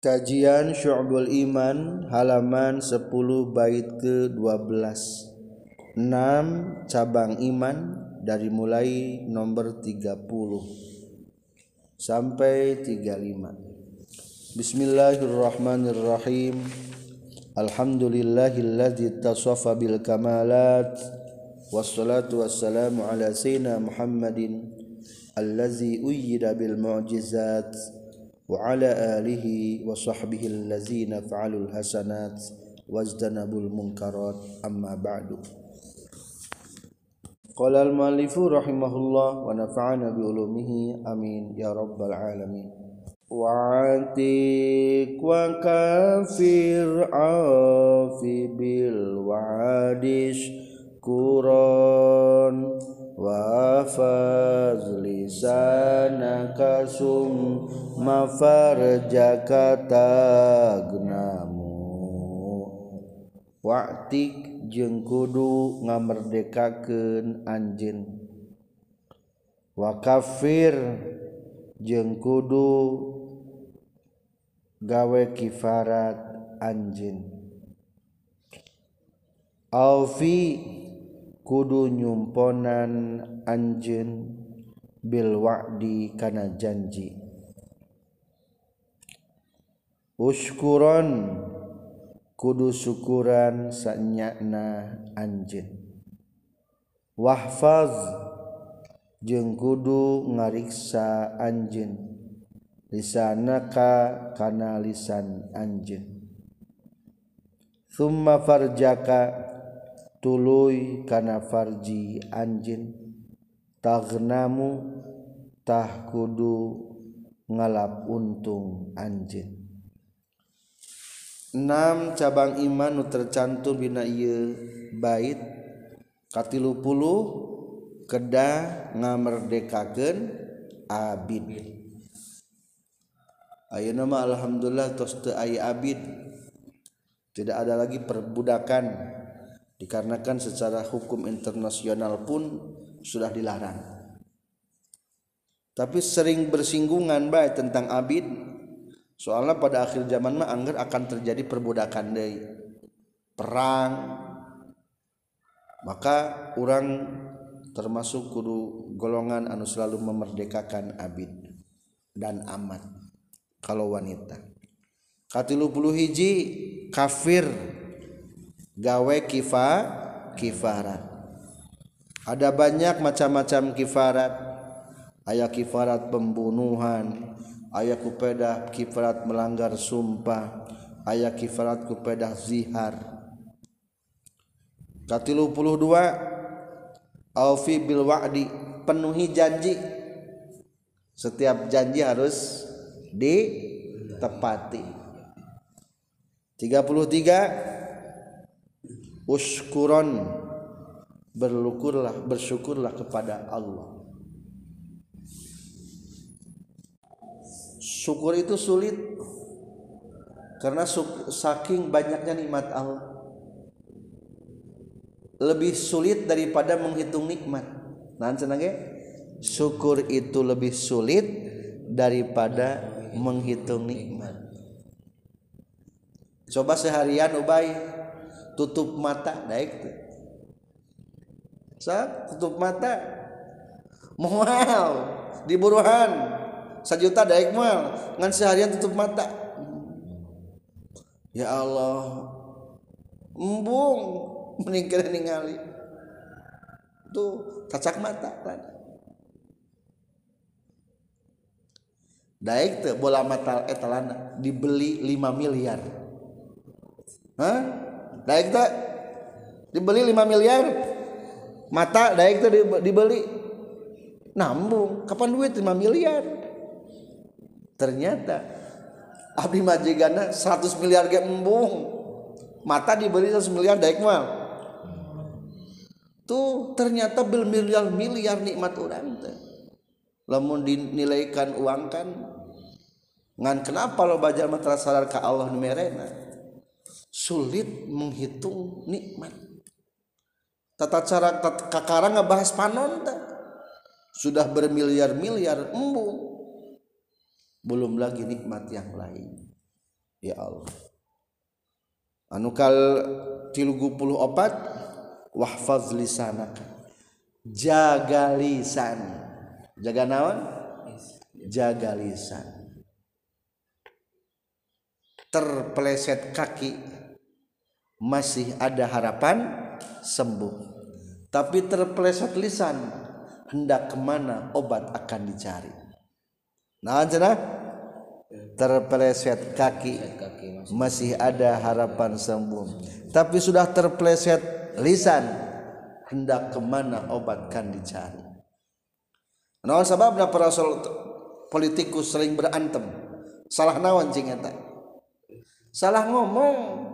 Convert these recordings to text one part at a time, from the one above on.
Kajian Syu'bul Iman halaman 10 bait ke-12 6 cabang iman dari mulai nomor 30 sampai 35 Bismillahirrahmanirrahim. Alhamdulillahilladzi tasafa bil kamalat. Wassalatu wassalamu ala sayyidina Muhammadin. Allazi uyyida bil mu'jizat وعلى آله وصحبه الذين فعلوا الحسنات واجتنبوا المنكرات. أما بعد. قال المؤلف رحمه الله ونفعنا بعلومه. آمين. يا رب العالمين. وعتق وكافر عافي بالوعدش كران wafaz lisanaka summa farjaka tagnamu Waktik jeung kudu ngamerdekakeun anjeun. Jeung kudu gawe kifarat anjeun. Alfi kudu nyumponan anjen bil wa'di kana janji. Uskuron kudu syukuran sanyana anjen wahfaz jeung kudu ngariksa anjen lisanaka kana lisan anjen thumma farjaka tuluy kana farji anjin tagnamu tah kudu ngalap untung anjin enam cabang iman nu tercantum dina ieu bait katilu puluh kedah ngamerdekakeun abid. Ayeuna mah alhamdulillah tos teu abid. Tidak ada lagi perbudakan dikarenakan secara hukum internasional pun sudah dilarang. Tapi sering bersinggungan baik tentang abid. Soalnya pada akhir zaman mah anggar akan terjadi perbudakan deh perang. Maka orang termasuk kudu golongan anu selalu memerdekakan abid dan amat kalau wanita. Katilu puluh hiji kafir gawe kifa kifarat. Ada banyak macam-macam kifarat. Ayat kifarat pembunuhan ayat kupedah kifarat melanggar sumpah ayat kifarat kupedah zihar. Katilu puluh dua aufi bil wa'di penuhi janji. Setiap janji harus ditepati. 33 uskuron berlukurlah bersyukurlah kepada Allah. Syukur itu sulit. Karena saking banyaknya nikmat Allah. Lebih sulit daripada menghitung nikmat. Nah cenah syukur itu lebih sulit daripada menghitung nikmat. Coba seharian ubay tutup mata naik tuh. Saat tutup mata. Mual di buruhan. Sejuta daik mual. Ngan seharian tutup mata. Ya Allah. Embung meninggal ningali. Tuh cacak mata daik tuh bola mata etalana dibeli 5 miliar. Hah? Daik tak dibeli 5 miliar mata daik tak dibeli. Nambung kapan duit 5 miliar? Ternyata abdi majigana 100 miliar ge embung. Mata dibeli 100 miliar daik mal tuh ternyata bil miliar miliar nikmat orang teh. Lamun dinilaikan uang kan ngan kenapa lo bajar matra sadar ke Allah numerena sulit menghitung nikmat. Tata cara kakara ngebahas panon tak sudah bermiliar-miliar embung belum lagi nikmat yang lain. Ya Allah. Anukal tilugu puluh opat wahfaz lisanaka. Jaga lisan. Jaga naon? Jaga lisan. Terpeleset kaki masih ada harapan sembuh. Tapi terpeleset lisan hendak ke mana obat akan dicari. Nah cenah terpeleset kaki masih ada harapan sembuh. Tapi sudah terpeleset lisan hendak ke mana obat kan dicari. Nah sebabnya para politikus sering berantem. Salah nawan cing salah ngomong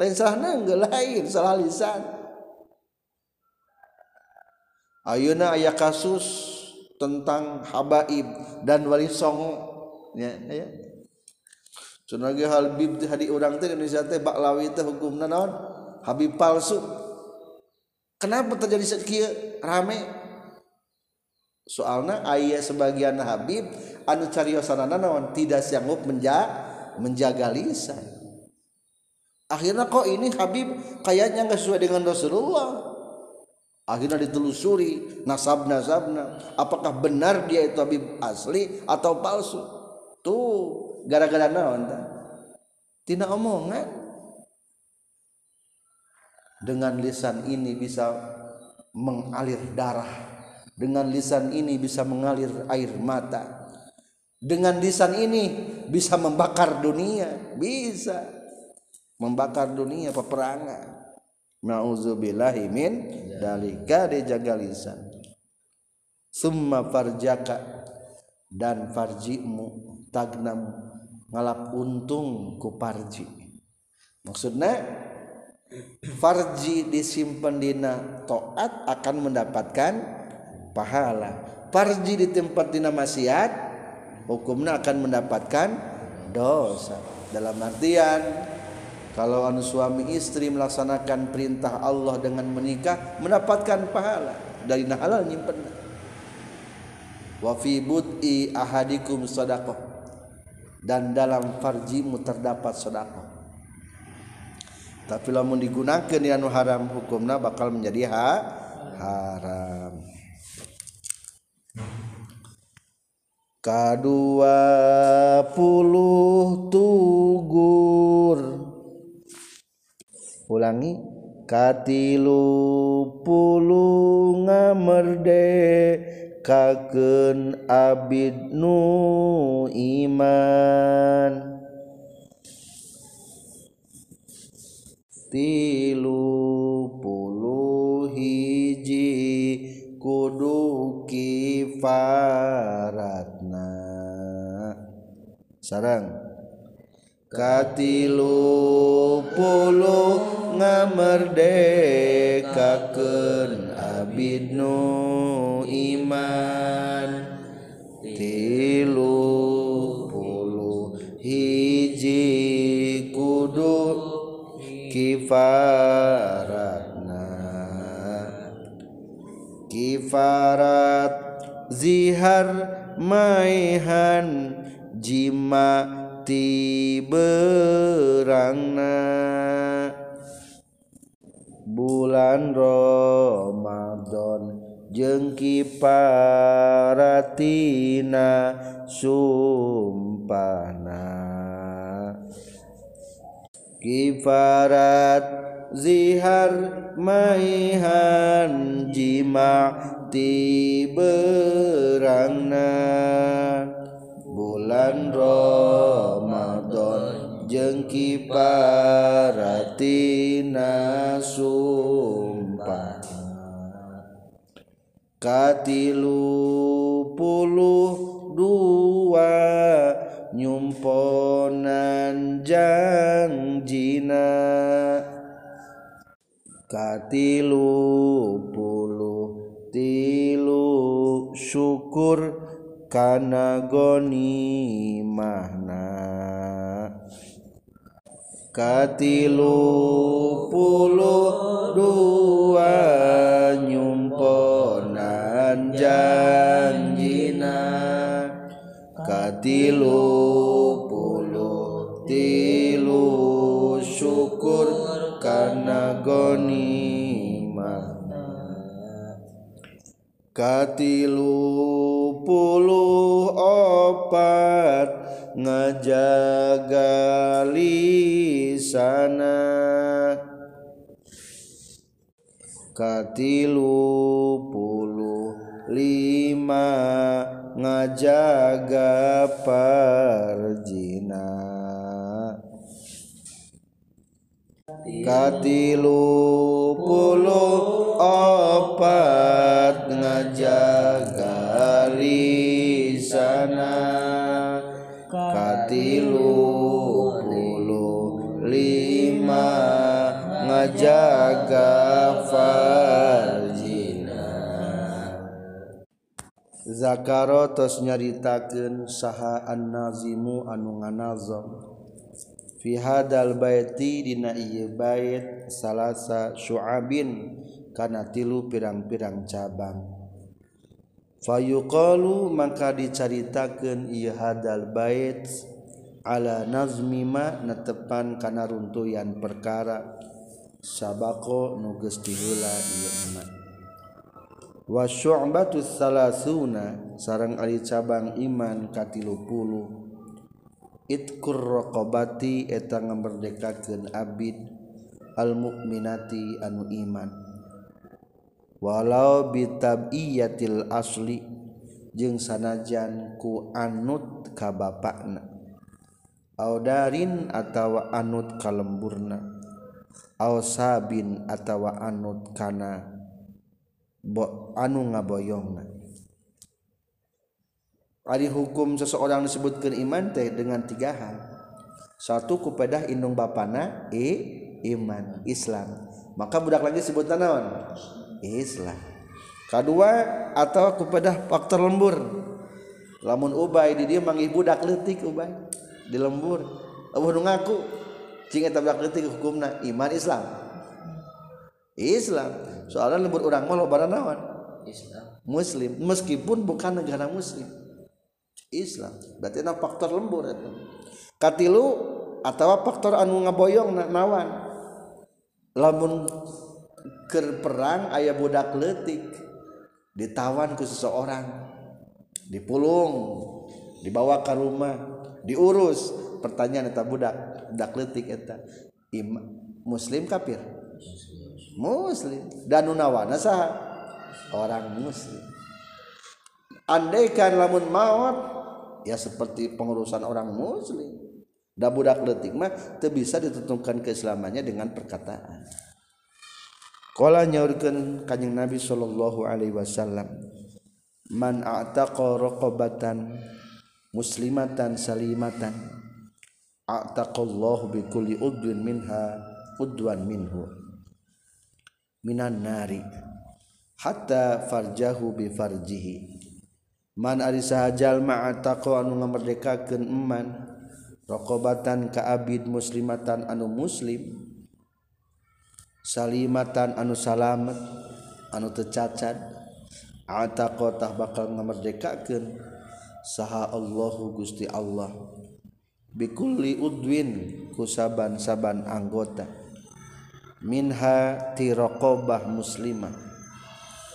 lain salah nenggel lain salah lisan. Ayeuna aya kasus tentang habaib dan wali songo. Ya ya. Habib teh hadi urang teh Indonesia teh baklawi teh hukumna naon? Habib palsu. Kenapa terjadi sekieu rame? Soalnya ayah sebagian Habib anu cariosana naon? Tidak sanggup menja menjaga lisan akhirnya kok ini Habib kayaknya nggak sesuai dengan Rasulullah. Akhirnya ditelusuri nasab nasabna apakah benar dia itu Habib asli atau palsu? Tuh gara-gara naon tina omongan. Dengan lisan ini bisa mengalir darah. Dengan lisan ini bisa mengalir air mata. Dengan lisan ini bisa membakar dunia. Bisa membakar dunia peperangan. Nauzubillahi min dalika dijaga lisan. Summa farjaka dan farjimu tagnam ngalap untung ku farji. Maksudnya farji disimpan dina toat akan mendapatkan pahala. Farji di tempat dina maksiat hukumnya akan mendapatkan dosa. Dalam artian kalau anu suami istri melaksanakan perintah Allah dengan menikah mendapatkan pahala. Dari halal nyimpen. Wa fi bud'i ahadikum sadaqah. Dan dalam farjimu terdapat sedekah tapi lamun digunakan yang haram hukumnya bakal menjadi ha haram. Kedua puluh tugur ulangi. Katilu puluh ngamerde kaken abid nu iman. Tilu puluh hiji kudu kifaratna. Sarang. Katilu puluh ngamerdekakeun abid nu iman. Tilu puluh hiji kudu kifaratna. Kifarat zihar maihan jima tiberangna bulan Ramadan jeung kiparatina sumpahna. Kifarat zihar maihan jima tiberangna bulan Ramadan jengki paratina sumpah. Katilu puluh dua nyumponan jangjina katilu puluh tilu syukur kana goni mahna katilu puluh dua nyumponan janjina. Katilu puluh tilu syukur karena gonima katilu puluh opat ngajaga lisana katilu puluh lima ngajaga parjina. Katilu puluh opat ngajaga lisana katilu lima ngajaga farjina. Zakaro tos nyaritakeun saha an-nazimu anu nganazam fi hadal baiti dina ieu bait salasa syu'abin kana tilu pirang-pirang cabang. Fayuqalu maka dicaritakeun ieu hadal bait ala nazmima netepan kana runtuyan perkara. Sabako nuges dihula ieu iman. Wa syu'batu salasuna sareng ari cabang iman ka 30 itkur raqabati eta ngamerdekakeun abid al mukminati anu iman. Walau bitabiyatil asli jeung sanajan ku anut ka bapakna. Audarin atawa anut kalemburna aw sabin atawa anut kana bo anu ngaboyongna Ari hukum seseorang disebutkan iman teh dengan tiga hal. Satu kupedah indung bapana e iman Islam. Maka budak lagi sebutan naon? Islam. Kedua atau kupedah faktor lembur. Lamun ubay di dia manggih budak letik ubay di lembur. Abu nu ngaku cing eta budak leutik hukumna iman Islam. Islam. Soalnya lembur orang mah loba naon? Islam. Muslim. Meskipun bukan negara muslim. Islam. Berarti na faktor lembur itu katilu atau faktor anu ngaboyong nawan. Lamun ker perang ayah budak letik ditawan ke seseorang dipulung dibawa ke rumah. diurus. Pertanyaan eta budak budak letik eta. Ima, muslim kafir? Muslim. Dan nunawana sah orang muslim. Andaikan lamun maut ya seperti pengurusan orang muslim. Da budak letik mah teu bisa ditentukan keislamannya dengan perkataan. Qala nyaurkeun kanjing Nabi sallallahu alaihi wasallam man a'taqa raqabatan muslimatan salimatan. A'taqallahu bi kulli udwin minha udwan minhu. Minan nari. Hatta farjahu bi farjihi. Man ari sahajalma ataqa anu ngamerdekakeun eman raqabatan ka abid muslimatan anu muslim salimatan anu salamet anu tecacad ataqo tah bakal ngamerdekakeun. saha Allahu Gusti Allah. Bikulli udwin kusaban-saban anggota. Minha tiraqabah muslimah.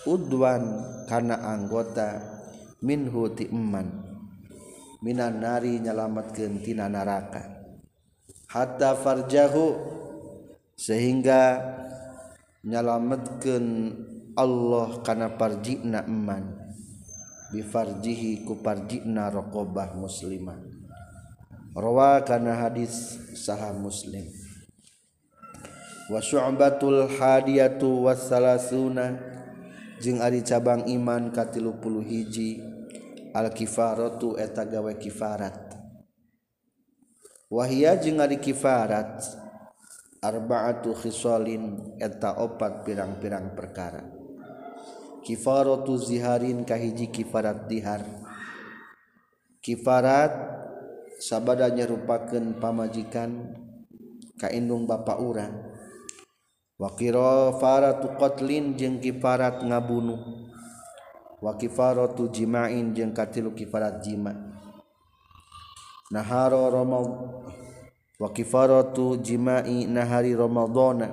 Udwan kana anggota minhu ti eman. Minan nari nyalamatkeun tina neraka hatta farjahu sehingga nyalamatkeun Allah kana parjina eman. bifarjihi kuparjina raqabah muslimah. Rawa kana hadis sahah muslim. Wa syu'batul hadiyatu wassalasuna jeung ari cabang iman ka 31 hiji al kifaratu eta gawe kifarat. Wahia jeung ari kifarat arba'atu khisalin eta opat pirang-pirang perkara. kifaratu ziharin kahiji kifarat dihar. Kifarat sabada nyerupakeun pamajikan ka indung bapa urang. Wakiro faratu qatlin jeung kifarat ngabunuh. Wa kifaratu jima'in jeung katilu kifarat jima. Naharo ramad wa kifaratu jima'i nahari ramadhana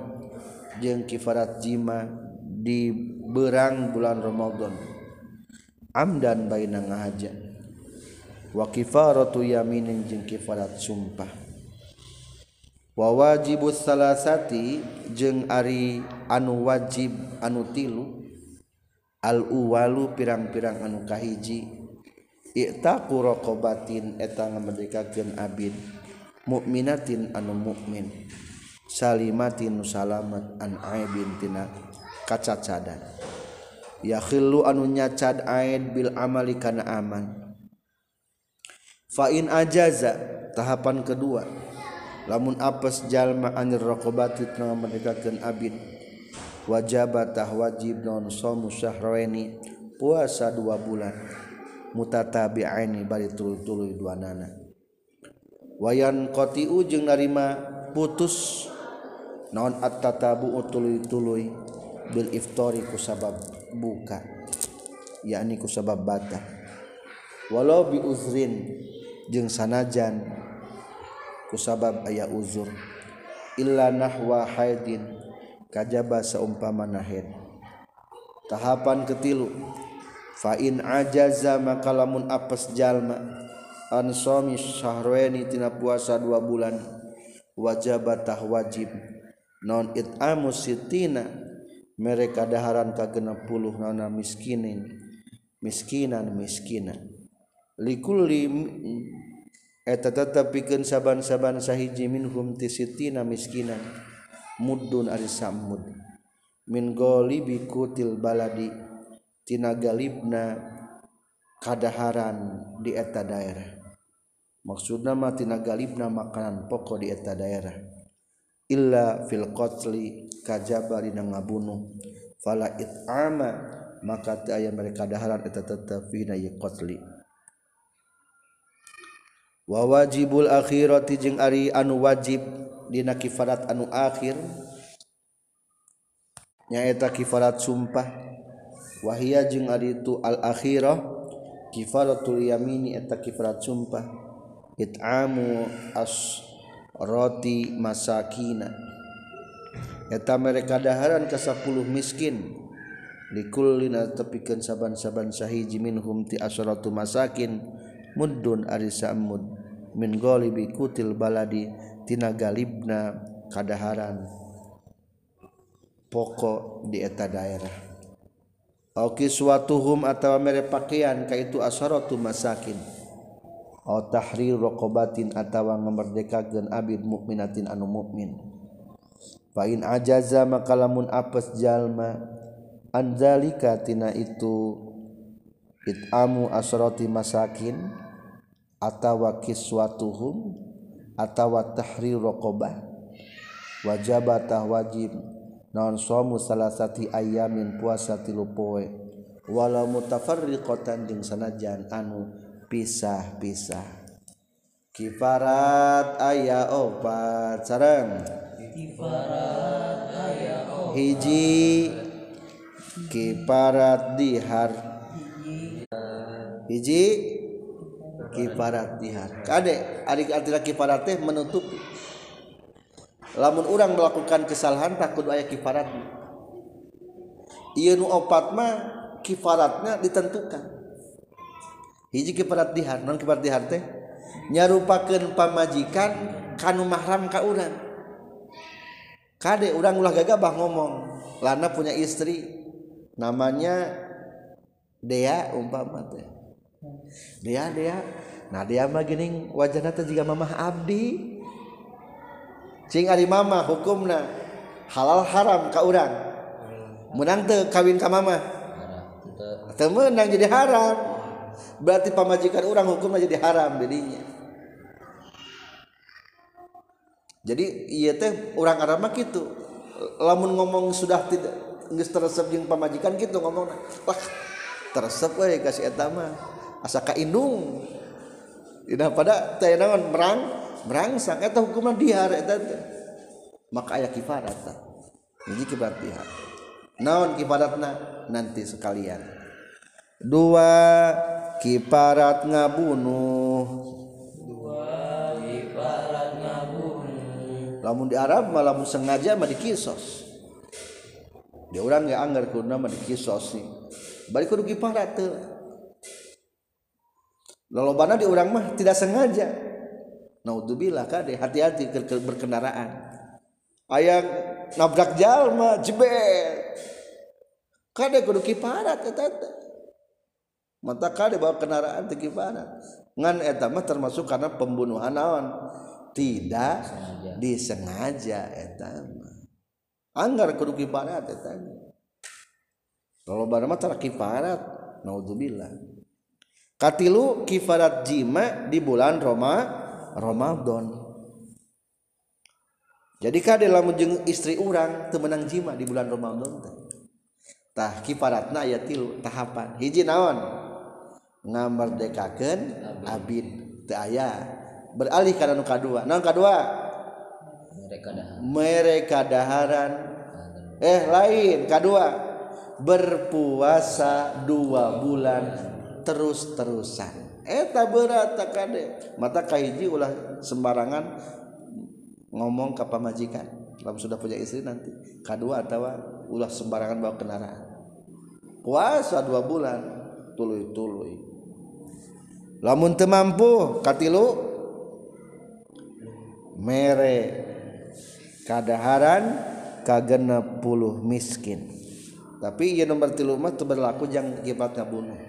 jeung kifarat jima' di berang bulan Ramadan. Amdan baina ngahaja. Wa kifaratu yaminin jeung kifarat sumpah. Wa wajibus salasati jeung ari anu wajib anu tilu. Al uwalu pirang-pirang anu kahiji. Iqtaqu raqabatin eta ngamerdekakeun abid. Mukminatin anu mukmin salimatin salamat an aibin tina. kacacada. Yakhillu anu nyacad aid bil amali kana amal fa'in ajaza tahapan kedua. Lamun apes jalma anir raqabati tengah mendekatkan abid. Wajabatah wajib non somu syahraini puasa dua bulan. Mutatabi'aini bari tuluy-tuluy dua nana. Wayan qati'u jeung narima putus. Naon at-tatabu tuluy-tuluy Bil iftori ku sabab buka yakni ku sabab bata. Walau bi uzrin jeung sanajan ku sabab aya uzur. Illa nahwa haidin kajaba saumpama nahid tahapan ketilu fa'in ajaza maka lamun apes jalma an somi syahreni tina puasa dua bulan wajib wajib. Non it'amu sitina mereka daharan ka genep puluh nana miskinin miskinan miskinan. Likulli eta tetep pikeun saban-saban sahiji minhum tisitina miskinan muddun ari samud min golibi kutil baladi tinagalibna kadaharan di eta daerah. Maksudna mah tinagalibna makanan pokok di eta daerah. illa fil qatli kajaba dina ngabunuh. Fala it'ama maka teu aya mereka daharan eta tetep dina qatli. Wa wajibul akhirati jeung ari anu wajib dina kifarat anu akhir. Nyaeta kifarat sumpah. Wahia jeung ari itu al akhirah kifaratul yamini eta kifarat sumpah. It'amu as roti masakina. Eta mereka daharan ke 10 miskin. Likullina tepikeun saban-saban sahiji minhum ti asratu masakin. Muddun ari samud min golibi kutil baladi tina galibna kadaharan pokok di eta daerah. Oki suatuhum atau mere pakaian kaitu asharatu masakin. tahrir rokobatin atawa ngemerdekakeun abid mukminatin anu mukmin. Fain ajaza maka lamun apes jalma anzalika tina itu itamu asroti masakin atawa kiswatuhum atawa tahrir rokobah wajabatah wajib naon somu salah ayamin puasa tilu poe. Walau mutafarriqatan jeung sanajan anu pisah-pisah. Kifarat aya opat sareng. Kifarat aya opat hiji kifarat dihar. Hiji kifarat dihar. Kade adik artinya kifarat teh menutupi. Lamun orang melakukan kesalahan takut ayat kifarat. Iya nu opat mah kifaratnya ditentukan hiji keperatihan non keperatihan teh? Nyarupakeun pamajikan kanu mahram ka urang. Kade urang ulah gagabah ngomong lana punya istri namanya Dea umpama teh. Dea Dea. Nah Dea mah geuning wajahna teh jiga mamah abdi. Cing ari mama hukumna halal haram ka urang. Menang teu kawin ka mama teu menang jadi haram. Berarti pamajikan orang hukumnya jadi haram jadinya. Jadi iya teh orang Arab mah gitu. Lamun ngomong sudah tidak geus teresep jeung pamajikan gitu ngomong wah teresep we kasih eta mah. Asa ka indung. Ina pada teh naon merang merangsang eta hukuman dihar eta maka aya kifarat ini kifarat dihar. Naon kifaratna? Nanti sekalian. Dua kiparat ngabunuh. Lamun di Arab malam sengaja mah dikisos. Dia orang nggak anggar kuna mah dikisos nih balik kudu kiparat tuh lolobana di orang mah tidak sengaja. Naudzubillah kade hati-hati berkendaraan. Ayah nabrak jalma jebet. Kade kudu kiparat eta mata kali bawa kendaraan teu gimana? Ngan eta mah termasuk karena pembunuhan naon. Tidak sengaja. disengaja eta mah. Anggar kudu kifarat eta kalau barang mah tara kifarat naudzubillah. Katilu kifarat jima di bulan Roma Ramadan. Jadi kade lamun jeung istri urang teu menang jima di bulan Ramadan teh? Tah kifaratna aya tilu tahapan hiji naon? Ngamerdekakeun abid teu aya. Beralih kana nu kadua. Naon kadua? Mereka daharan eh lain. Kedua berpuasa dua bulan terus-terusan. Eta berat kade. Mata kahiji ulah sembarangan ngomong ke pamajikan. Kalau sudah punya istri nanti. Kedua atau ulah sembarangan bawa kendaraan. Puasa dua bulan tuluy tuluy lamun teu mampu katilu. Mere kadaharan kagenep puluh miskin. Tapi yang nomor tilu mah itu berlaku yang akibat ngabunuh.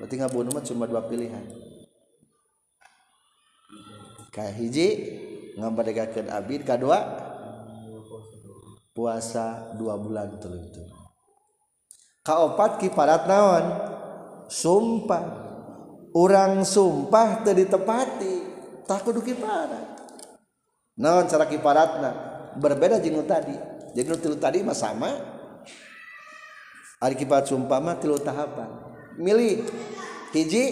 Berarti ngabunuh mah cuma dua pilihan. Kayak hiji ngabadagakeun abid kadua puasa dua bulan tuluy kaopat kiparat naon? Sumpah. Orang sumpah teu ditepati tak kudu kiparat naon cara kiparatna? Berbeda jeng tadi. Jadi tilu tadi mah sama. Hari kipat sumpah mah tilu tahapan. Milih. Hiji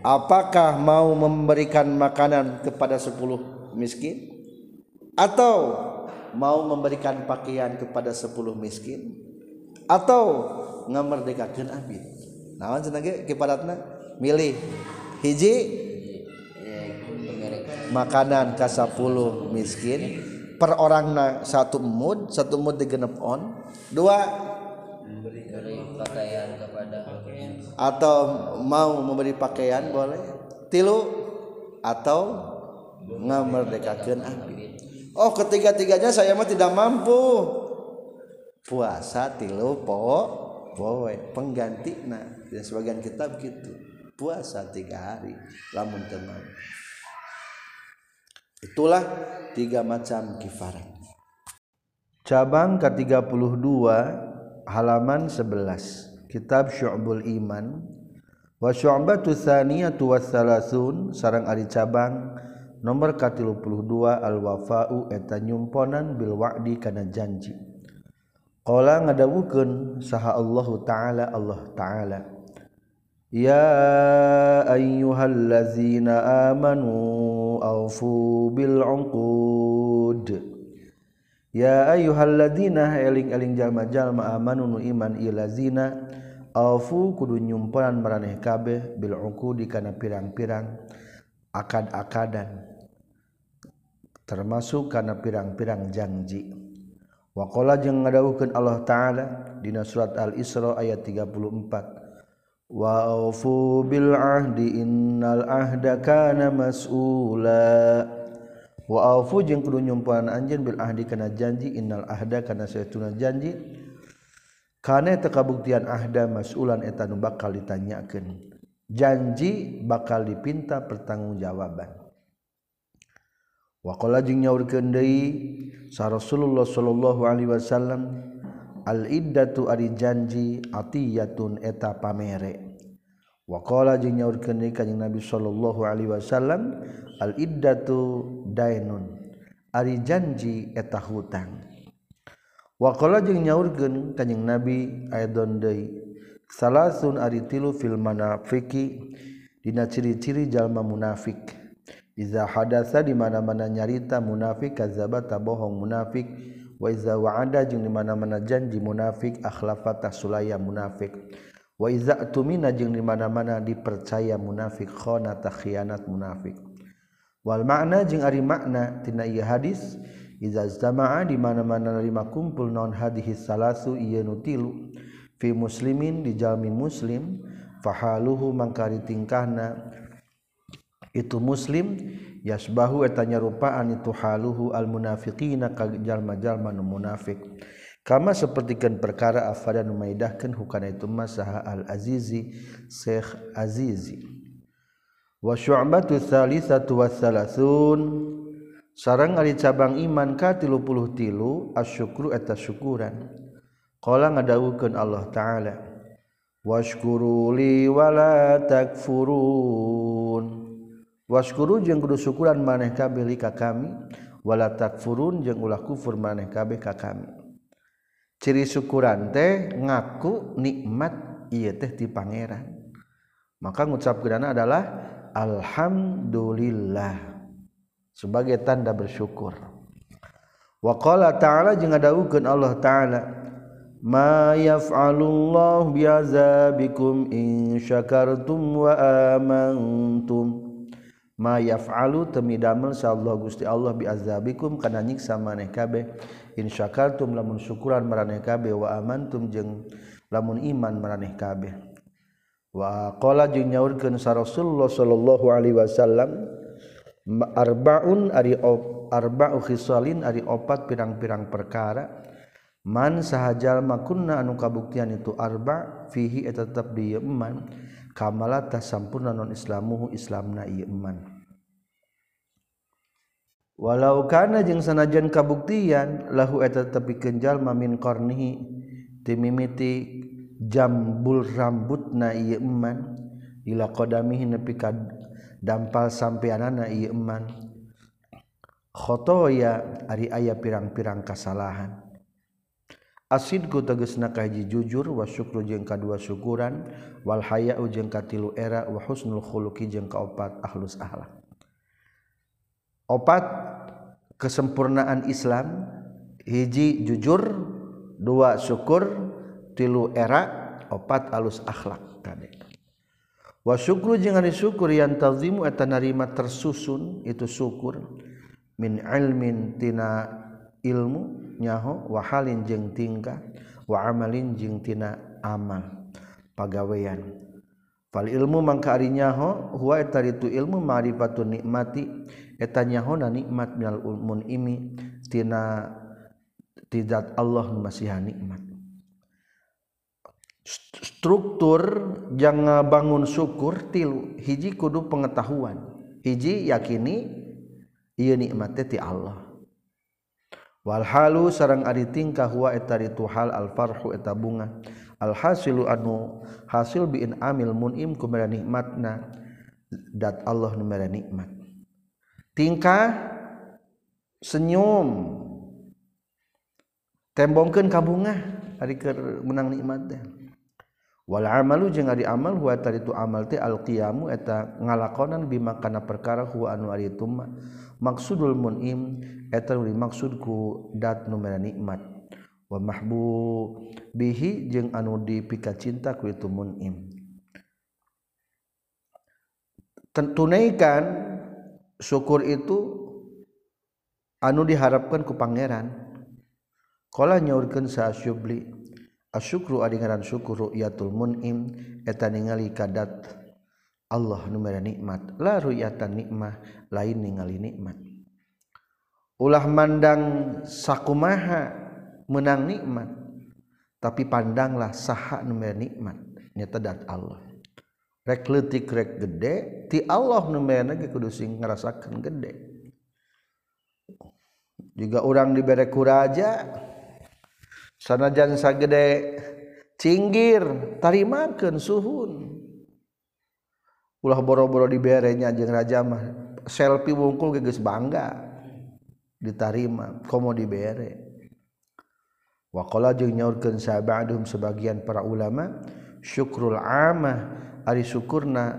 apakah mau memberikan makanan kepada sepuluh miskin? Atau mau memberikan pakaian kepada sepuluh miskin? Atau ngamerdekakan abid naon cenah ge? Kiparatna? Milih. Hiji? Makanan ke 10 miskin. Per orang na satu mood satu mood digenep on. Dua? Pakaian kepada atau mau memberi pakaian boleh. Tilu? Atau ngamerdekakan abid oh ketiga-tiganya saya mah tidak mampu. Puasa tilu po boleh pengganti nah dan sebagian kita begitu puasa tiga hari lamun teman itulah tiga macam kifarat. Cabang ke-32 halaman 11 kitab Syu'bul Iman. Wa syu'batu tsaniyatu wassalasun sarang ari cabang. Nomor ka-32 al-wafa'u eta nyumponan bil wa'di kana janji. Qala ngadawukeun saha Allah taala Allah taala Ya ayyuhallazina amanu awfu bil uqud. Ya ayyuhalladzina eling-eling jalma-jalma amanu nu iman ilazina awfu kudu nyumponan maraneh kabeh bil uqudi kana pirang-pirang akad-akadan termasuk kana pirang-pirang janji. Waqala jeung ngadawuhkeun Allah taala dina surat Al-Isra ayat 34 Wafu bil ahdi innal ahda kana mas'ula. Wa afu jeung kudu nyumpahan anjeun bil ahdi kana janji innal ahda kana saytuna janji. Kana teu kabuktian ahda mas'ulan eta nu bakal ditanyakeun. Janji bakal dipinta pertanggungjawaban. Wa qala jeung nyaurkeun deui sa Rasulullah sallallahu alaihi wasallam al-iddatu ari janji atiyatun eta pamere. Waqala jeung nyaurkeun deui kanjing Nabi sallallahu alaihi wasallam al-iddatu dainun ari janji eta hutang. Waqala jeung nyaurkeun kanjing Nabi aidon deui salasun ari tilu fil manafiki dina ciri-ciri jalma munafik. Iza hadasa di mana-mana nyarita munafik kadzaba bohong munafik. Waiza wa'ada jeung di mana-mana janji munafik akhlafata sulaya munafik. Wa iza tumina jeung di mana-mana dipercaya munafik khana khianat munafik. Wal makna jeung ari maknatina iya hadis iza zama'a di mana-mana nerima kumpul non hadis salasu iya nutilu fi muslimin di jalmi muslim fahaluhu mangkari tingkahna. Itu muslim yasbahu etanya rupaan itu haluhu al munafiqina kajallma-jalma nu munafik. Kama sapertikeun perkara afada nu maidahkeun hukana itu masaha al azizi syekh azizi. Wa syu'batu thalithatu wa thalathun sareng ari cabang iman ka 33 asyukru eta syukuran. Qala ngadawukeun Allah taala washkuru li wala takfurun. Washkuru jeung kudu syukuran maneh kabeh li ka kami wala takfurun jeung ulah kufur maneh kabeh ka kami. Ciri syukuran teh ngaku nikmat ieu teh ti pangeran. Maka ngucap adalah Alhamdulillah sebagai tanda bersyukur. Waqala ta'ala jeung ngadawukeun Allah ta'ala ma yaf'alullah biazabikum in syakartum wa amantum. ma yaf'alu temidamel Allah Gusti Allah biazabikum kana nyiksa maneh kabeh. In syakartum lamun syukuran maraneh kabeh. Wa amantum jeung lamun iman maraneh kabeh. Wa qala jeung nyaurkeun sa Rasulullah sallallahu alaihi wasallam arbaun ari arba'u khisalin ari opat pirang-pirang perkara. Man sahajal makunna anu kabuktian itu arba fihi eta tetep di kamalatah sampurna non islamuhu islamna ieu iman walau kana jeung sanajan kabuktian lahu eta tepi kenjal mamin qarnihi timimiti jambul rambutna ieu iman ila qadamihi nepi ka dampal sampeanana ieu iman khotoya ari aya pirang-pirang kasalahan. asidku tegesna kahiji jujur wa syukru jeung kadua syukuran wal haya'u jeung katilu era wa husnul khuluqi jeung kaopat ahlus akhlak. Opat kesempurnaan Islam hiji jujur dua syukur tilu era opat alus akhlak kade. Wa syukru jeung ari syukur yang tazimu eta narima tersusun itu syukur min ilmin tina ilmu nyaho wa halin jeung tingkah wa amalin jeung tina amal. Pagawean. Fal ilmu mangka ari nyaho huwa eta ilmu ma'rifatun nikmati eta nyaho na nikmat minal imi tina tidak Allah masih nikmat. Struktur jangan bangun syukur tilu hiji kudu pengetahuan. Hiji yakini iya nikmatnya ti Allah Walhalu sarang ari tingkah huwa eta ritu hal alfarhu eta bunga. Alhasilu anu hasil biin amil munim kumera nikmatna dat Allah numera nikmat. Tingkah senyum tembongkeun ka bunga ari keur menang nikmat teh. wala amalu jeung ari amal huwa tadi amal teh alqiyamu eta ngalakonan bima kana perkara huwa anu ari tuma maksudul munim eta nu dimaksud dat nu nikmat. Wa mahbu bihi jeung anu dipika cinta ku itu munim. Tunaikan syukur itu anu diharapkan ku pangeran. Kala nyaurkeun sa syubli. asyukru ari ngaran syukur ru'yatul mun'im eta ningali kadat Allah numera nikmat. La ru'yatan nikmah lain ningali nikmat. Ulah mandang sakumaha menang nikmat tapi pandanglah saha numera nikmat. Nyata dat Allah. Rek leutik rek gede ti Allah numera ge kudu sing ngarasakeun gede. Juga orang dibere kuraja sanajan sagede cinggir tarimakeun suhun. Ulah boro-boro diberenya jeung raja mah selfie wungkul geus bangga ditarima komo dibere. Wa qala jeung nyaurkeun sabadum sebagian para ulama syukrul amah ari syukurna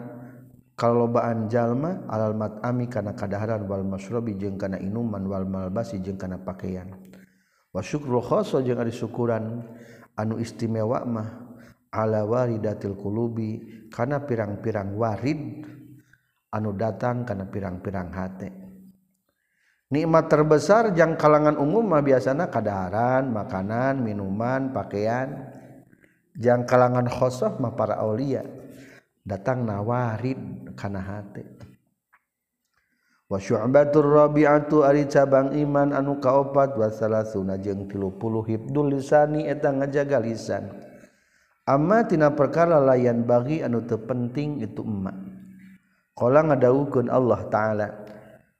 kalobaan jalma alal matami kana kadaharan wal masrobi jeung kana inuman wal malbasi jeung kana pakaian. wasyukru jeung ari syukuran anu istimewa mah ala waridatil qulubi kana pirang-pirang warid anu datang kana pirang-pirang hate. Nikmat terbesar jang kalangan umum mah biasana kadaharan makanan minuman pakaian. Jang kalangan khosof mah para aulia datang nawarid kana hate. wa syu'batur rabi'atu Ari cabang iman anu kaopat. Wa salasuna jeung 30 Hibdul lisani eta ngajaga lisan. Amma tina perkara layan bagi anu teu penting itu emak qala ngadawukeun Allah taala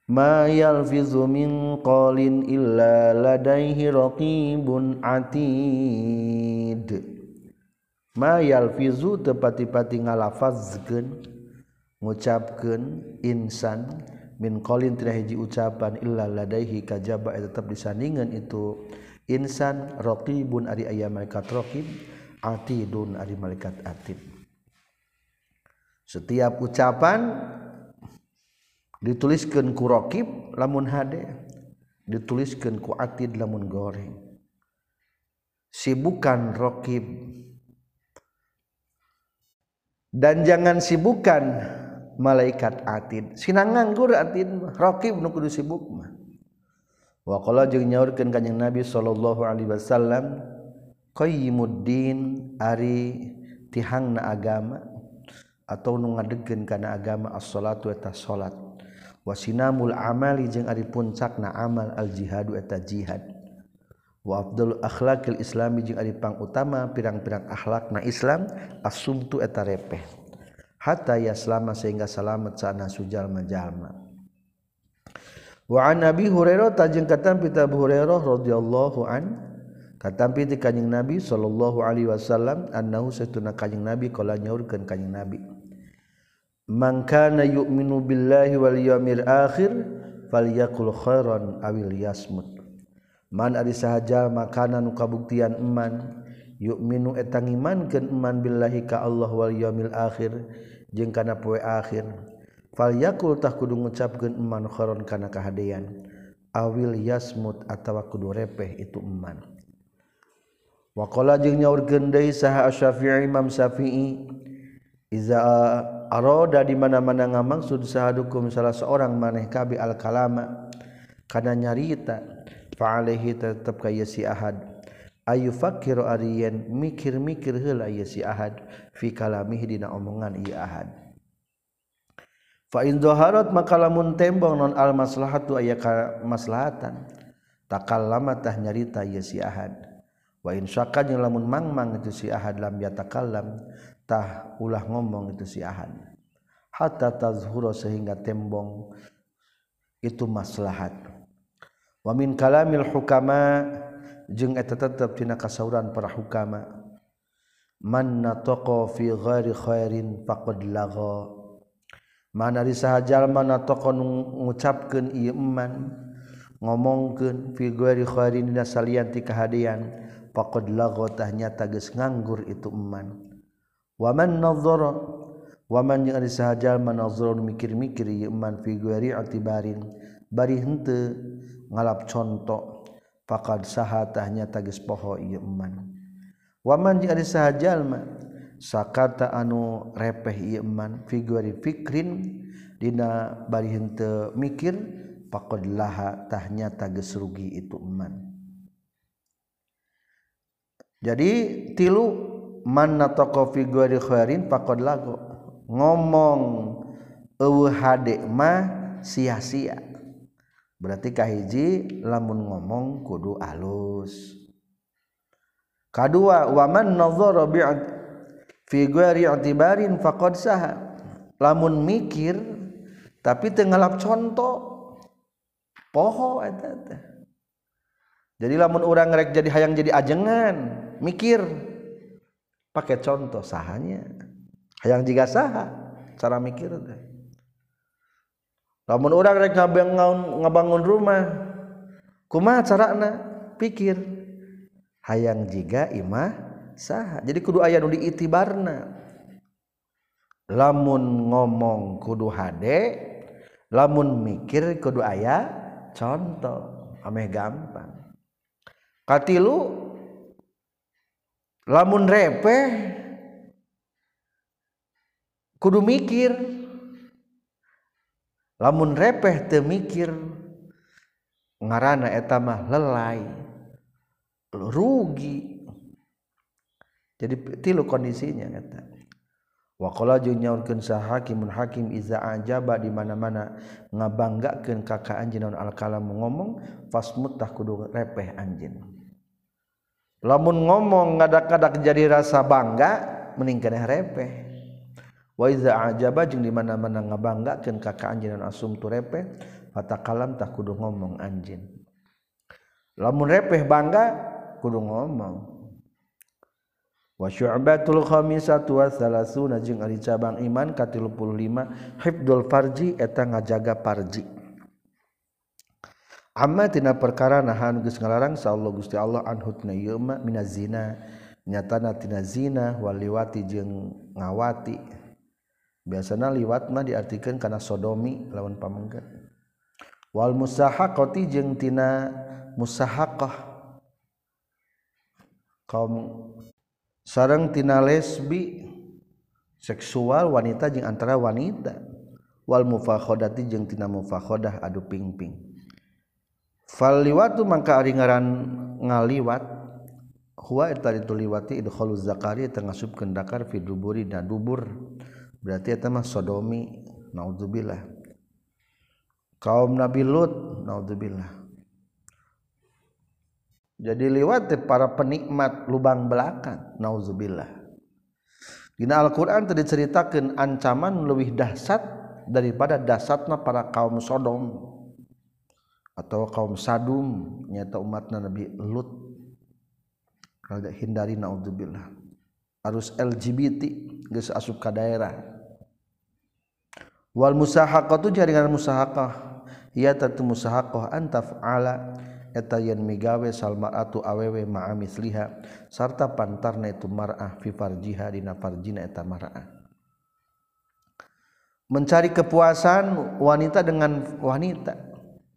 ma yalfizu min qalin illa ladaihi raqibun atid. Ma yalfizu tepati-pati ngalafazkeun ngucapkeun insan min qalin hiji ucapan illa ladaihi kajaba tetap disandingan itu. Insan raqibun ari aya malaikat raqib atidun ari malaikat atid. Setiap ucapan dituliskan ku rokib lamun hade. Dituliskan ku atid lamun goreng. Sibukan rokib dan jangan sibukan malaikat atid. Sinang nganggur atid rokib nu kudu sibuk mah. Wa qala jeung nyaurkeun kanjing Nabi sallallahu alaihi wasallam qayyimuddin ari tihangna agama atau nu ngadegkeun kana agama as-salatu eta salat. Wa sinamul amali jeung ari puncakna amal al-jihadu eta jihad. Wa afdal akhlaqil islami jeung ari pangutama pirang-pirang akhlakna Islam as-sumtu eta repeh. hatta yaslama sehingga selamat sana sujal majalma. Wa an nabi hurairah tajeng katam pita abu hurairah radhiyallahu an katampi ti kanjing nabi sallallahu alaihi wasallam annahu satuna kanjing nabi kala nyaurkeun kanjing nabi. Man kana yu'minu billahi wal yawmil akhir falyakul khairan awil yasmut. Man ari sahaja makanan kabuktian iman yu'minu etang iman keun iman billahi ka Allah wal yawmil akhir jeung kana poe akhir fal yakul tah kudu ngucapkeun eman kharon kana kahadean. Awil yasmut atawa kudu repeh itu eman. Waqala jeung nyaurkeun deui saha asy-syafi'i imam syafi'i iza aroda di mana-mana ngamaksud sahadukum salah seorang maneh kabi al kalama kana nyarita fa alaihi tetep ka si ahad. Ayu fakir ariyen mikir-mikir heula ieu si ahad. Fi kalamihi dina omongan ieu ahad. Fa in dhaharat maka lamun tembong non al maslahatu aya maslahatan. Takallama tah nyarita ieu si ahad. Wa in syakka lamun mangmang itu si ahad lam yatakallam tah ulah ngomong itu si ahad. Hatta tazhura sehingga tembong itu maslahat. Wa min kalamil hukama jeung eta tetep tina kasauran para hukama. Man nataqa fi ghairi khairin faqad lagha. Mana di sahajal mana toko ngucapkeun ieu iman ngomongkeun fi ghairi khairin dina salian ti kahadean faqad lagha tah nyata geus nganggur itu iman waman nadhara waman jeung ari sahajal manazrun mikir-mikir ieu iman fi ghairi atibarin bari henteu ngalap contoh faqad sahatahnya tagis poho ieu iman waman jeung ari sahajalma sakata anu repeh ieu iman figuri fikrin dina bari henteu mikir faqad laha tahnya tagis rugi itu iman jadi tilu man natoko figuri khairin faqad lago. Ngomong eueuh hade mah sia-sia. berarti kahiji lamun ngomong kudu alus. Kedua waman nadhara bi fi ghairi i'tibarin faqad saha. Lamun mikir tapi tengalap contoh poho eta teh jadi lamun orang rek jadi hayang jadi ajengan mikir pakai contoh sahanya. Hayang jika saha cara mikir teh. lamun orang rek ngabangun ngabangun rumah kumaha carana? Pikir hayang jiga imah saha. Jadi kudu aya nu diitibarna. Lamun ngomong kudu hade lamun mikir kudu aya contoh. Ameh gampang. Katilu lamun repeh kudu mikir. lamun repeh temikir ngarana etamah lelai rugi jadi tilu kondisinya kata Wakola jeung nyaurkeun sahakimun hakim iza ajaba di mana-mana ngabanggakeun kakak anjeun naon alkalam ngomong fasmut tah kudu repeh anjeun. Lamun ngomong ngadak-kadak jadi rasa bangga mending repeh. waiza ajaba jeung di mana-mana ngabanggakeun ka kaanjeunna asum tu repeh fatakalam tak kudu ngomong anjin lamun repeh bangga kudu ngomong. Wa syu'batul khamisatu wa salasuna jeung ari cabang iman ka 35 hifdzul farji eta ngajaga farji. Amma tina perkara nahan geus ngalarang sallallahu Gusti Allah anhutna yuma minaz zina nyatana tina zina waliwati jeung ngawati. biasanya liwatmah diartikan karena sodomi lawan pamenggat Wal musaha koti jengtina musahaqah. Kaum sarangtina lesbi seksual wanita jeung antara wanita. Wal mufakhodati jeung tina mufakhodah adu pingping. Fal liwatu mangka ari ngaran ngaliwat huwa eta itu liwati idkhalu zakari tengah sub kendakar fi duburi dan dubur. Berarti eta mah sodomi naudzubillah kaum Nabi Lut naudzubillah jadi liwat para penikmat lubang belakang nauzubillah. Dina Al-Qur'an tadi ceritakan ancaman lebih dahsyat daripada dasarnya para kaum Sodom atau kaum Sadum nyata umatnya Nabi Lut. Kalau hindari naudzubillah harus LGBT geus asup ka daerah wal musahaqatu jaringan musahaqah. Ia tatu musahaqah antaf ala eta yen migawe salmaratu awewe ma'amis liha sarta pantarna itu mar'ah fi farjiha dina farjina eta mar'ah. Mencari kepuasan wanita dengan wanita.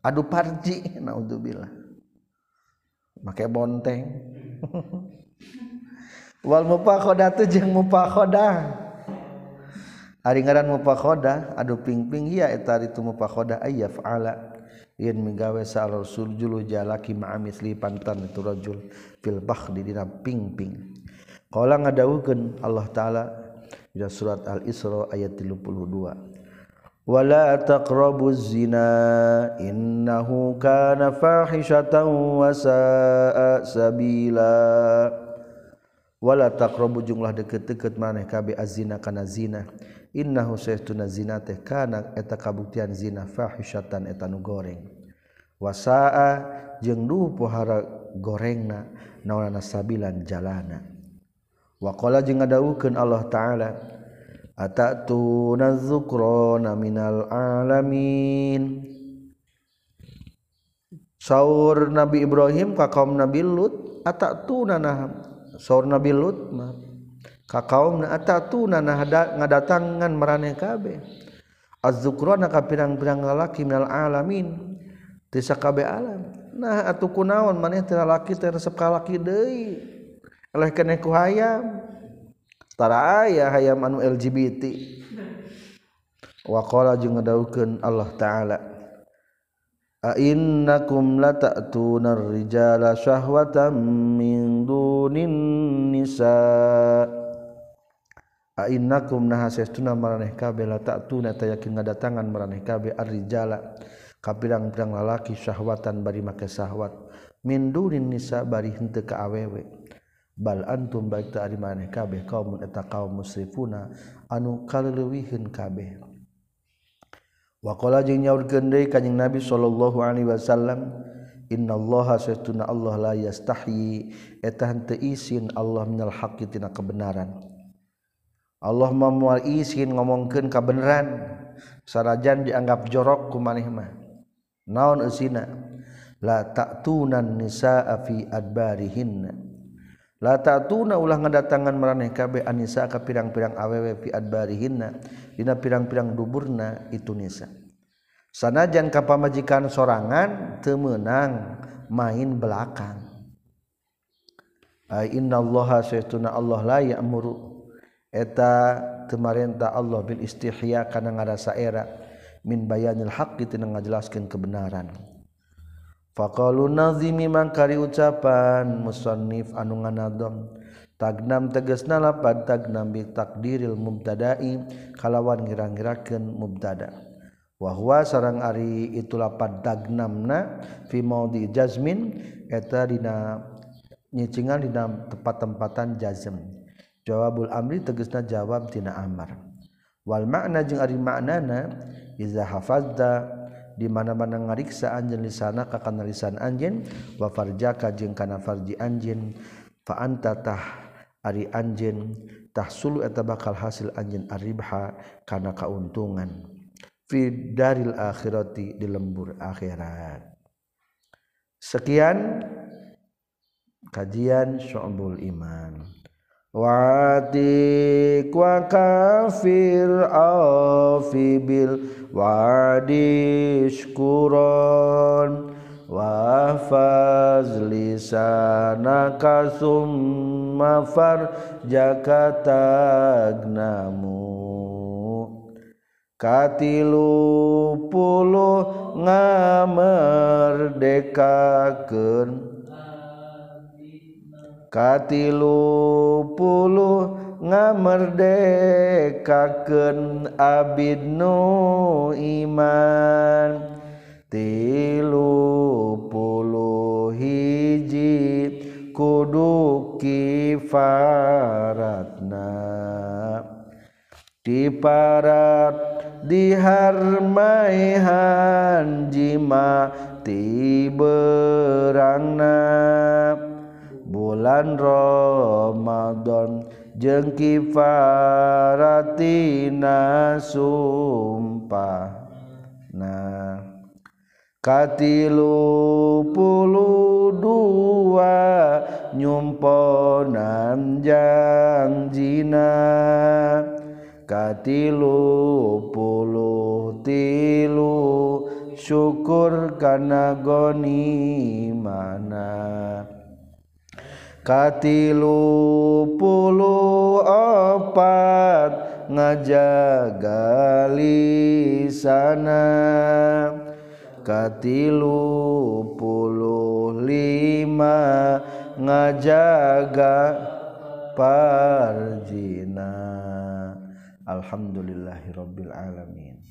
Adu parji naudzubillah. Make bonteng. Wal mufakhodatu jeung mupakhodah ngaran mupakhoda aduh pingping ya eta itu mupakhoda ayyaf ala yen minggawe sa rasul julu jalaki ma'amis li pantan itu rajul fil bakhdi dina pingping. Qala ngadawukeun Allah taala dina surat al isra ayat 32 wala taqrabuz zina innahu kana fahishatan wa sa'a sabila. wala taqrabu jumlah deket-deket maneh kabe azina kana zina. Innahu saytuna zina teh kana eta kabuktian zina fahisyatan eta nu goreng. Wasaa jeung duh pohara gorengna naonana sabilan jalana. Wa qala jeung ngadawukeun Allah taala atatuna dzukrona minal alamin? Saur Nabi Ibrahim ka kaum Nabi Lut atatuna naham? saur Nabi Lut mah. Ka kaum na atatuna ngadatangan maraneh kabeh az-zukrana ka pirang-pirang lalaki minal alamin. Ti sakabeh alam. Nah atuh kunaon maneh teh lalaki teh resep ka laki deui. Eleh keneh ku hayam. Tara aya hayam anu LGBT wa qala jeung ngadawukeun Allah taala. innakum lata'tuna ar-rijala syahwatan min dunin nisa. A innakum nahasestuna maraneh kabeh lata'tuna tayakin ngadatangan maraneh kabeh ar-rijala kapirang-pirang lalaki syahwatan bari make syahwat. Min dunin nisa bari henteu ka awewe. Bal antum baik ta ari maneh kabeh kaum eta kaum musrifuna anu kaleuwihkeun kabeh wakola jeung nyaur gendai kanjing Nabi Shallallahu Alaihi Wasallam Innallaha saytuna Allah la yastahi eta henteu isin Allah minal haqqi tina kebenaran. Allah memual isin izin ngomongkeun kabenaran sarajan dianggap jorok ku mah. Naon eusina? La ta'tunan nisaa fi adbarihinna. la tatuna ulah ngadatangan maraneh kabeh anisa ka pirang-pirang awewe fi adbarihinna. Dina pirang-pirang duburna itu nisa. Sanajan ka pamajikan sorangan teu meunang main belakang. Ai innallaha saytuna Allah la ya'muru. Eta temarenta Allah bil istihya kana ngarasa era. Min bayanil haqqi tina ngajelaskeun kebenaran. Fakolunazimi mangkari ucapan musannif anu nganadom tagnam tegasna lapad tagnam bi takdiril mubtada'i kalawan ngira-ngirakeun mubtada. Wa huwa sarang ari itu lapad tagnamna fi maudi jazmin eta dina nyicingan dina tempat-tempatan jazm. Jawabul amri tegesna jawab tina amar. Wal makna jeung ari maknana iza hafazda di mana-mana ngariksa anj di sana kakan lisan anjen wa farjaka jeung kana farji anjen fa anta tah ari anjtah tahsulu eta bakal hasil anj aribha kana kauntungan. Fidaril akhirati di lembur akhirat. Sekian kajian syu'bul iman. Wadik wa kafir afibil wadishkuron Wafaz lisanaka summa farjaka tagnamu Katilu puluh ngamerdekakeun katilu puluh ngamerdekakan abid nu iman. Tilu puluh hiji kudu kifaratna. Diparat diharmai hanjima tiberangna bulan Ramadan jengki faratina sumpah. Nah katilu puluh dua nyumponan jangjina katilu puluh tilu syukur karena goni mana katilu puluh opat ngajaga lisana katilu puluh lima ngajaga parjina Alhamdulillahirobbilalamin.